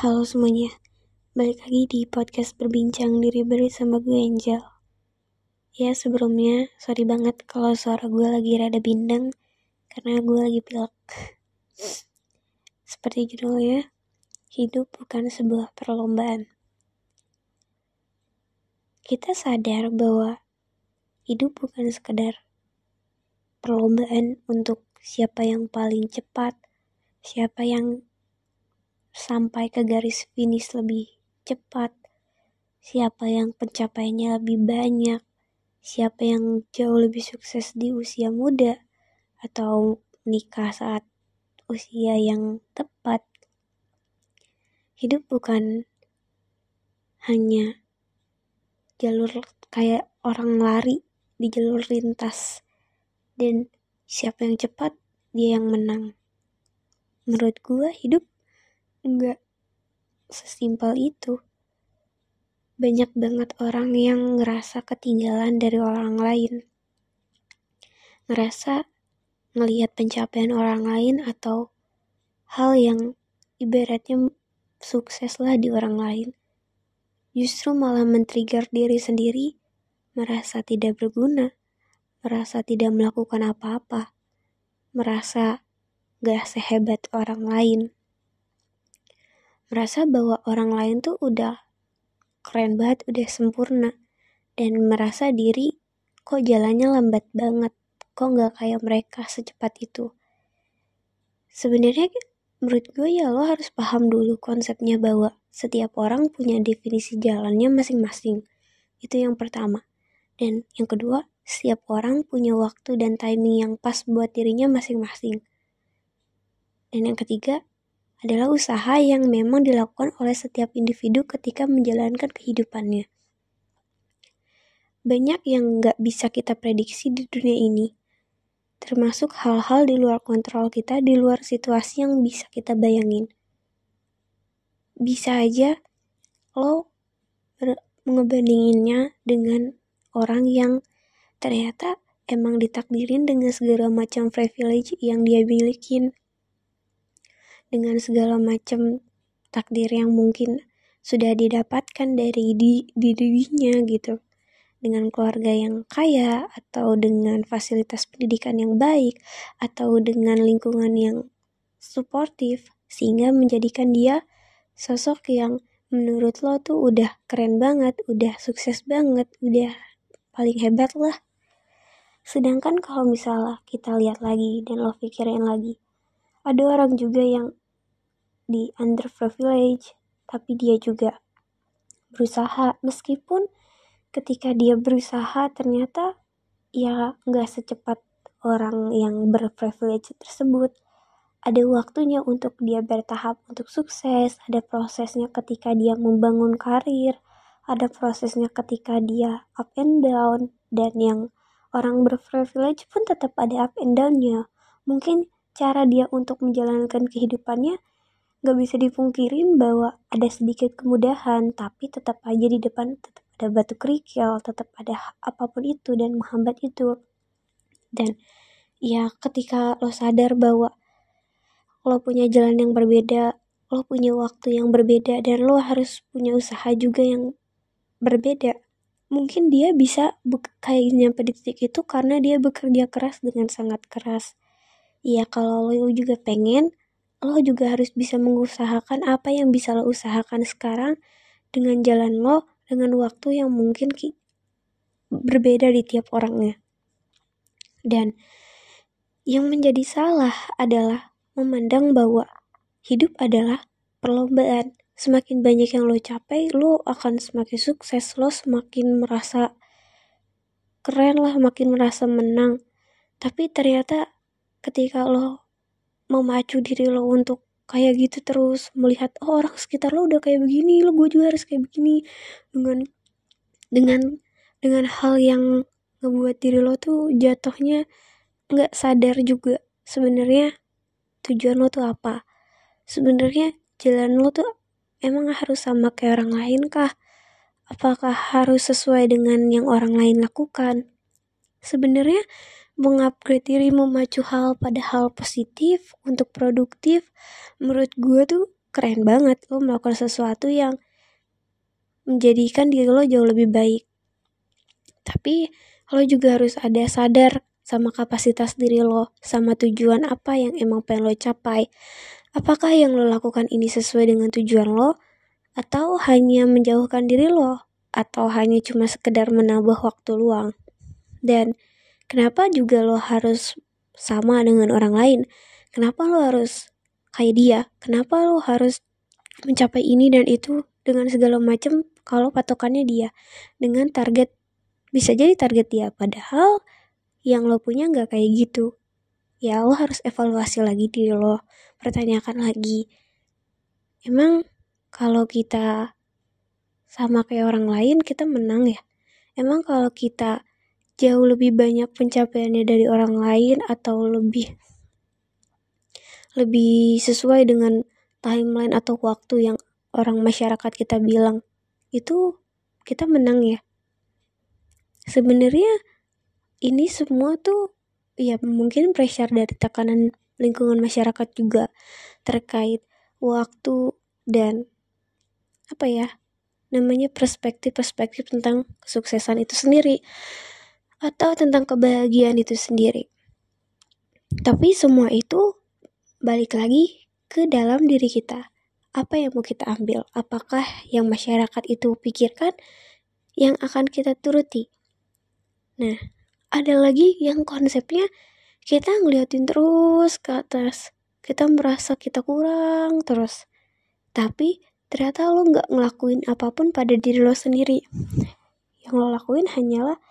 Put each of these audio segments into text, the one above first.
Halo semuanya, balik lagi di podcast berbincang diri bersama gue Angel. Ya sebelumnya, sorry banget kalau suara gue lagi rada bindeng karena gue lagi pilek. Seperti judulnya, hidup bukan sebuah perlombaan. Kita sadar bahwa hidup bukan sekedar perlombaan untuk siapa yang paling cepat, siapa yang sampai ke garis finish lebih cepat, siapa yang pencapaiannya lebih banyak, siapa yang jauh lebih sukses di usia muda, atau nikah saat usia yang tepat. Hidup bukan hanya jalur kayak orang lari di jalur lintas dan siapa yang cepat dia yang menang. Menurut gue hidup nggak sesimpel itu. Banyak banget orang yang ngerasa ketinggalan dari orang lain. Ngerasa ngelihat pencapaian orang lain atau hal yang ibaratnya sukses lah di orang lain. Justru malah men-trigger diri sendiri merasa tidak berguna, merasa tidak melakukan apa-apa, merasa gak sehebat orang lain merasa bahwa orang lain tuh udah keren banget, udah sempurna, dan merasa diri kok jalannya lambat banget, kok nggak kayak mereka secepat itu. Sebenarnya menurut gue ya lo harus paham dulu konsepnya bahwa setiap orang punya definisi jalannya masing-masing. Itu yang pertama. Dan yang kedua, setiap orang punya waktu dan timing yang pas buat dirinya masing-masing. Dan yang ketiga, adalah usaha yang memang dilakukan oleh setiap individu ketika menjalankan kehidupannya. Banyak yang nggak bisa kita prediksi di dunia ini, termasuk hal-hal di luar kontrol kita, di luar situasi yang bisa kita bayangin. Bisa aja lo ngebandinginnya dengan orang yang ternyata emang ditakdirin dengan segala macam privilege yang dia milikin dengan segala macam takdir yang mungkin sudah didapatkan dari di, di dirinya gitu dengan keluarga yang kaya atau dengan fasilitas pendidikan yang baik atau dengan lingkungan yang suportif sehingga menjadikan dia sosok yang menurut lo tuh udah keren banget, udah sukses banget, udah paling hebat lah. Sedangkan kalau misalnya kita lihat lagi dan lo pikirin lagi, ada orang juga yang di underprivilege, tapi dia juga berusaha. Meskipun ketika dia berusaha ternyata ya nggak secepat orang yang berprivilege tersebut. Ada waktunya untuk dia bertahap untuk sukses ada prosesnya ketika dia membangun karir ada prosesnya ketika dia up and down dan yang orang berprivilege pun tetap ada up and downnya. Mungkin cara dia untuk menjalankan kehidupannya Gak bisa dipungkirin bahwa ada sedikit kemudahan, tapi tetap aja di depan tetap ada batu kerikil, tetap ada apa pun itu dan menghambat itu. Dan ya ketika lo sadar bahwa lo punya jalan yang berbeda, lo punya waktu yang berbeda, dan lo harus punya usaha juga yang berbeda. Mungkin dia bisa kayak nyampe di titik itu karena dia bekerja keras dengan sangat keras. Ya kalau lo juga pengen, lo juga harus bisa mengusahakan apa yang bisa lo usahakan sekarang dengan jalan lo dengan waktu yang mungkin ki berbeda di tiap orangnya. Dan yang menjadi salah adalah memandang bahwa hidup adalah perlombaan. Semakin banyak yang lo capai, lo akan semakin sukses, lo semakin merasa keren lah, makin merasa menang. Tapi ternyata ketika lo memacu diri lo untuk kayak gitu terus melihat oh orang sekitar lo udah kayak begini lo gue juga harus kayak begini. Dengan dengan dengan hal yang ngebuat diri lo tuh jatuhnya nggak sadar juga sebenarnya tujuan lo tuh apa. Sebenarnya jalan lo tuh emang harus sama kayak orang lain kah? Apakah harus sesuai dengan yang orang lain lakukan? Sebenarnya mengupgrade diri memacu hal pada hal positif untuk produktif menurut gue tuh keren banget lo melakukan sesuatu yang menjadikan diri lo jauh lebih baik tapi lo juga harus ada sadar sama kapasitas diri lo, sama tujuan apa yang emang pengen lo capai. Apakah yang lo lakukan ini sesuai dengan tujuan lo, atau hanya menjauhkan diri lo, atau hanya cuma sekedar menambah waktu luang. Dan kenapa juga lo harus sama dengan orang lain? Kenapa lo harus kayak dia? Kenapa lo harus mencapai ini dan itu dengan segala macam kalau patokannya dia? Dengan target bisa jadi target dia. Padahal yang lo punya nggak kayak gitu. Ya lo harus evaluasi lagi diri lo. Pertanyakan lagi. Emang kalau kita sama kayak orang lain kita menang ya? Emang kalau kita jauh lebih banyak pencapaiannya dari orang lain atau lebih lebih sesuai dengan timeline atau waktu yang orang masyarakat kita bilang. Itu kita menang ya. Sebenarnya ini semua tuh ya mungkin pressure dari tekanan lingkungan masyarakat juga terkait waktu dan apa ya namanya perspektif-perspektif tentang kesuksesan itu sendiri atau tentang kebahagiaan itu sendiri. Tapi semua itu balik lagi ke dalam diri kita. Apa yang mau kita ambil? Apakah yang masyarakat itu pikirkan yang akan kita turuti? Nah, ada lagi yang konsepnya kita ngeliatin terus ke atas. Kita merasa kita kurang terus. Tapi ternyata lo nggak ngelakuin apa pun pada diri lo sendiri. Yang lo lakuin hanyalah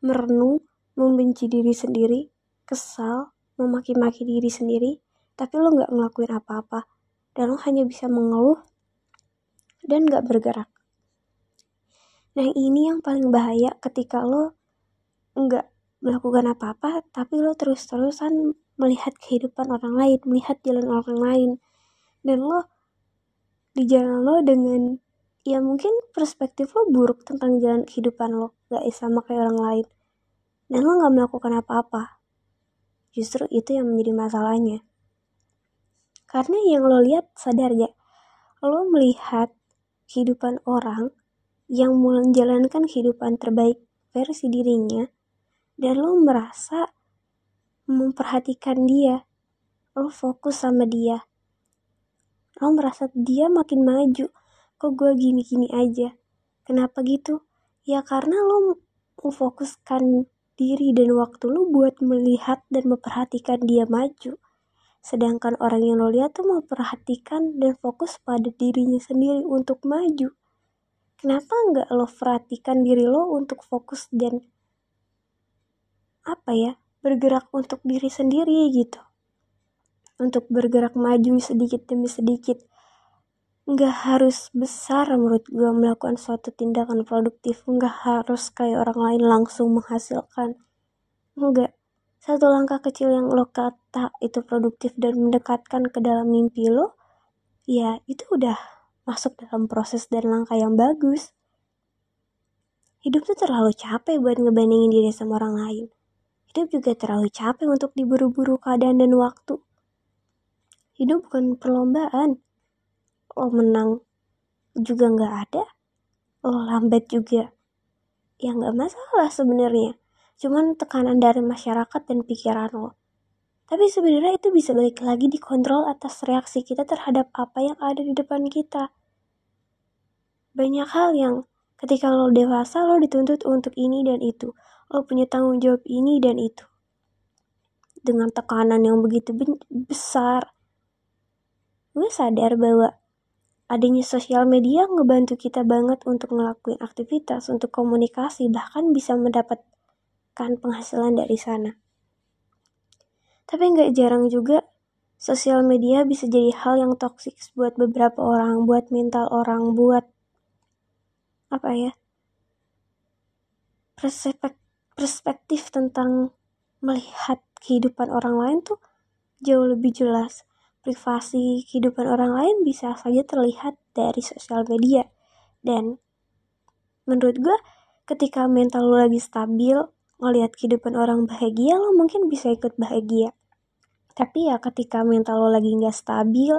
merenung, membenci diri sendiri, kesal, memaki-maki diri sendiri, tapi lo nggak ngelakuin apa-apa. Dan lo hanya bisa mengeluh dan nggak bergerak. Nah ini yang paling bahaya ketika lo nggak melakukan apa-apa tapi lo terus-terusan melihat kehidupan orang lain melihat jalan orang lain dan lo di jalan lo dengan ya mungkin perspektif lo buruk tentang jalan kehidupan lo gak sama kayak orang lain. Dan lo gak melakukan apa-apa. Justru itu yang menjadi masalahnya. Karena yang lo lihat sadar gak? Lo melihat kehidupan orang yang menjalankan kehidupan terbaik versi dirinya dan lo merasa memperhatikan dia. Lo fokus sama dia. Lo merasa dia makin maju. Kok gue gini-gini aja? Kenapa gitu ya karena lo memfokuskan diri dan waktu lo buat melihat dan memperhatikan dia maju. Sedangkan orang yang lo lihat tuh memperhatikan dan fokus pada dirinya sendiri untuk maju. Kenapa nggak lo perhatikan diri lo untuk fokus dan apa ya bergerak untuk diri sendiri gitu? Untuk bergerak maju sedikit demi sedikit nggak harus besar menurut gue melakukan suatu tindakan produktif. Nggak harus kayak orang lain langsung menghasilkan. Enggak satu langkah kecil yang lo kata itu produktif dan mendekatkan ke dalam mimpi lo ya itu udah masuk dalam proses dan langkah yang bagus. Hidup tuh terlalu capek buat ngebandingin diri sama orang lain. Hidup juga terlalu capek untuk diburu-buru keadaan dan waktu. Hidup bukan perlombaan. Lo menang juga nggak ada. Lo lambat juga. Ya nggak masalah sebenarnya. Cuman tekanan dari masyarakat dan pikiran lo. Tapi sebenarnya itu bisa balik lagi dikontrol atas reaksi kita terhadap apa yang ada di depan kita. Banyak hal yang ketika lo dewasa lo dituntut untuk ini dan itu lo punya tanggung jawab ini dan itu dengan tekanan yang begitu besar gue sadar bahwa adanya sosial media ngebantu kita banget untuk ngelakuin aktivitas untuk komunikasi bahkan bisa mendapatkan penghasilan dari sana tapi nggak jarang juga sosial media bisa jadi hal yang toksik buat beberapa orang buat mental orang buat apa ya perspektif perspektif tentang melihat kehidupan orang lain tuh jauh lebih jelas. Privasi kehidupan orang lain bisa saja terlihat dari sosial media. Dan menurut gue ketika mental lo lagi stabil, ngelihat kehidupan orang bahagia, lo mungkin bisa ikut bahagia. Tapi ya ketika mental lo lagi nggak stabil,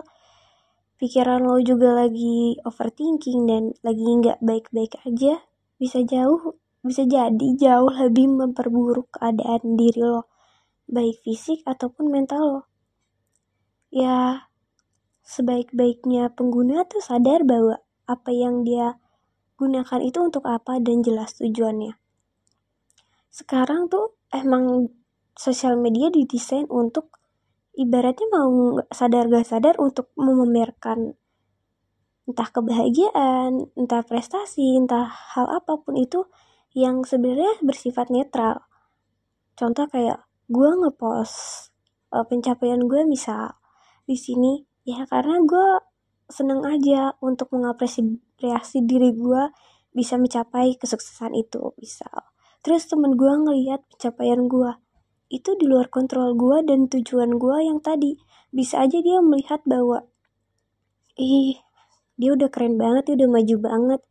pikiran lo juga lagi overthinking dan lagi nggak baik-baik aja bisa jauh bisa jadi jauh lebih memperburuk keadaan diri lo baik fisik ataupun mental lo ya sebaik-baiknya pengguna tuh sadar bahwa apa yang dia gunakan itu untuk apa dan jelas tujuannya sekarang tuh emang sosial media didesain untuk ibaratnya mau sadar gak sadar untuk memamerkan entah kebahagiaan, entah prestasi, entah hal apa pun itu yang sebenarnya bersifat netral. Contoh kayak gue ngepost uh, pencapaian gue misal di sini. Ya karena gue seneng aja untuk mengapresiasi diri gue bisa mencapai kesuksesan itu misal. Terus temen gue ngeliat pencapaian gue itu di luar kontrol gue dan tujuan gue yang tadi. Bisa aja dia melihat bahwa ih dia udah keren banget dia udah maju banget.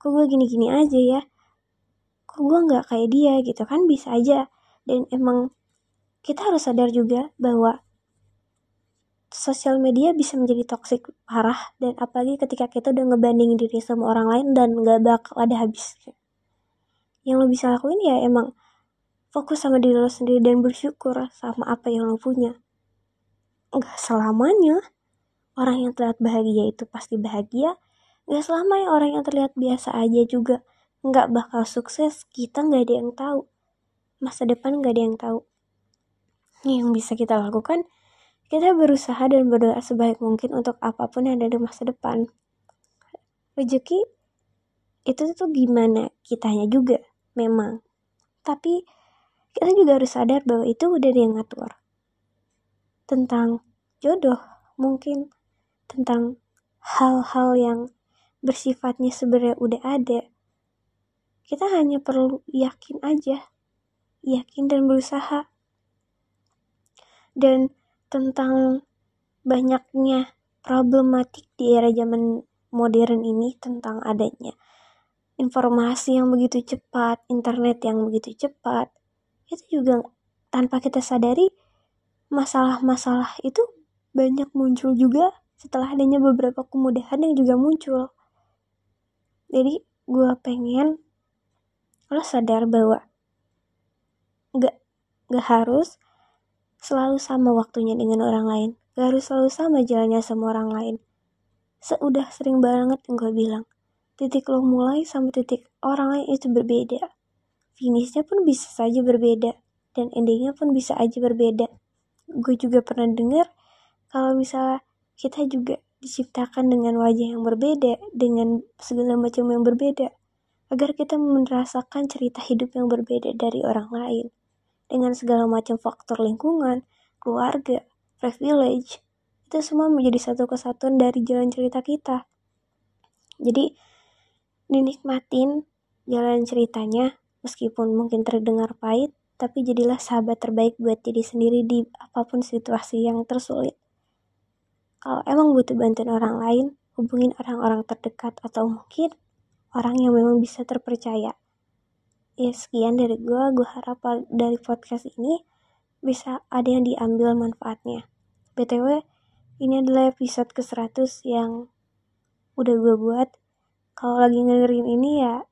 Kok gue gini-gini aja ya? Kok gue nggak kayak dia? Gitu kan bisa aja. Dan emang kita harus sadar juga bahwa sosial media bisa menjadi toksik parah dan apalagi ketika kita udah ngebandingin diri sama orang lain dan gak bakal ada habisnya yang lo bisa lakuin ya emang Fokus sama diri lo sendiri dan bersyukur sama apa yang lo punya. Gak selamanya orang yang terlihat bahagia itu pasti bahagia. Gak selamanya orang yang terlihat biasa aja juga gak bakal sukses. Kita gak ada yang tahu. Masa depan gak ada yang tahu. Yang bisa kita lakukan, kita berusaha dan berdoa sebaik mungkin untuk apa pun yang ada di masa depan. Rezeki itu tuh gimana kitanya juga memang. Tapi kita juga harus sadar bahwa itu udah dia ngatur. Tentang jodoh, mungkin tentang hal-hal yang bersifatnya sebenarnya udah ada. Kita hanya perlu yakin aja, yakin dan berusaha. Dan tentang banyaknya problematik di era zaman modern ini tentang adanya informasi yang begitu cepat, internet yang begitu cepat, itu juga tanpa kita sadari masalah-masalah itu banyak muncul juga setelah adanya beberapa kemudahan yang juga muncul. Jadi gue pengen lo sadar bahwa gak, gak harus selalu sama waktunya dengan orang lain. Gak harus selalu sama jalannya sama orang lain. Seudah sering banget yang gue bilang. Titik lo mulai sama titik orang lain itu berbeda finishnya pun bisa saja berbeda dan endingnya pun bisa aja berbeda gue juga pernah dengar kalau misalnya kita juga diciptakan dengan wajah yang berbeda dengan segala macam yang berbeda agar kita merasakan cerita hidup yang berbeda dari orang lain dengan segala macam faktor lingkungan keluarga privilege itu semua menjadi satu kesatuan dari jalan cerita kita jadi dinikmatin jalan ceritanya Meskipun mungkin terdengar pahit, tapi jadilah sahabat terbaik buat diri sendiri di apa pun situasi yang tersulit. Kalau emang butuh bantuan orang lain, hubungin orang-orang terdekat atau mungkin orang yang memang bisa terpercaya. Ya sekian dari gue, gue harap dari podcast ini bisa ada yang diambil manfaatnya. BTW, ini adalah episode ke-100 yang udah gue buat. Kalau lagi ngedengerin ini ya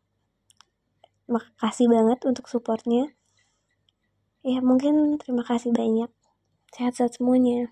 makasih banget untuk supportnya ya mungkin terima kasih banyak sehat-sehat semuanya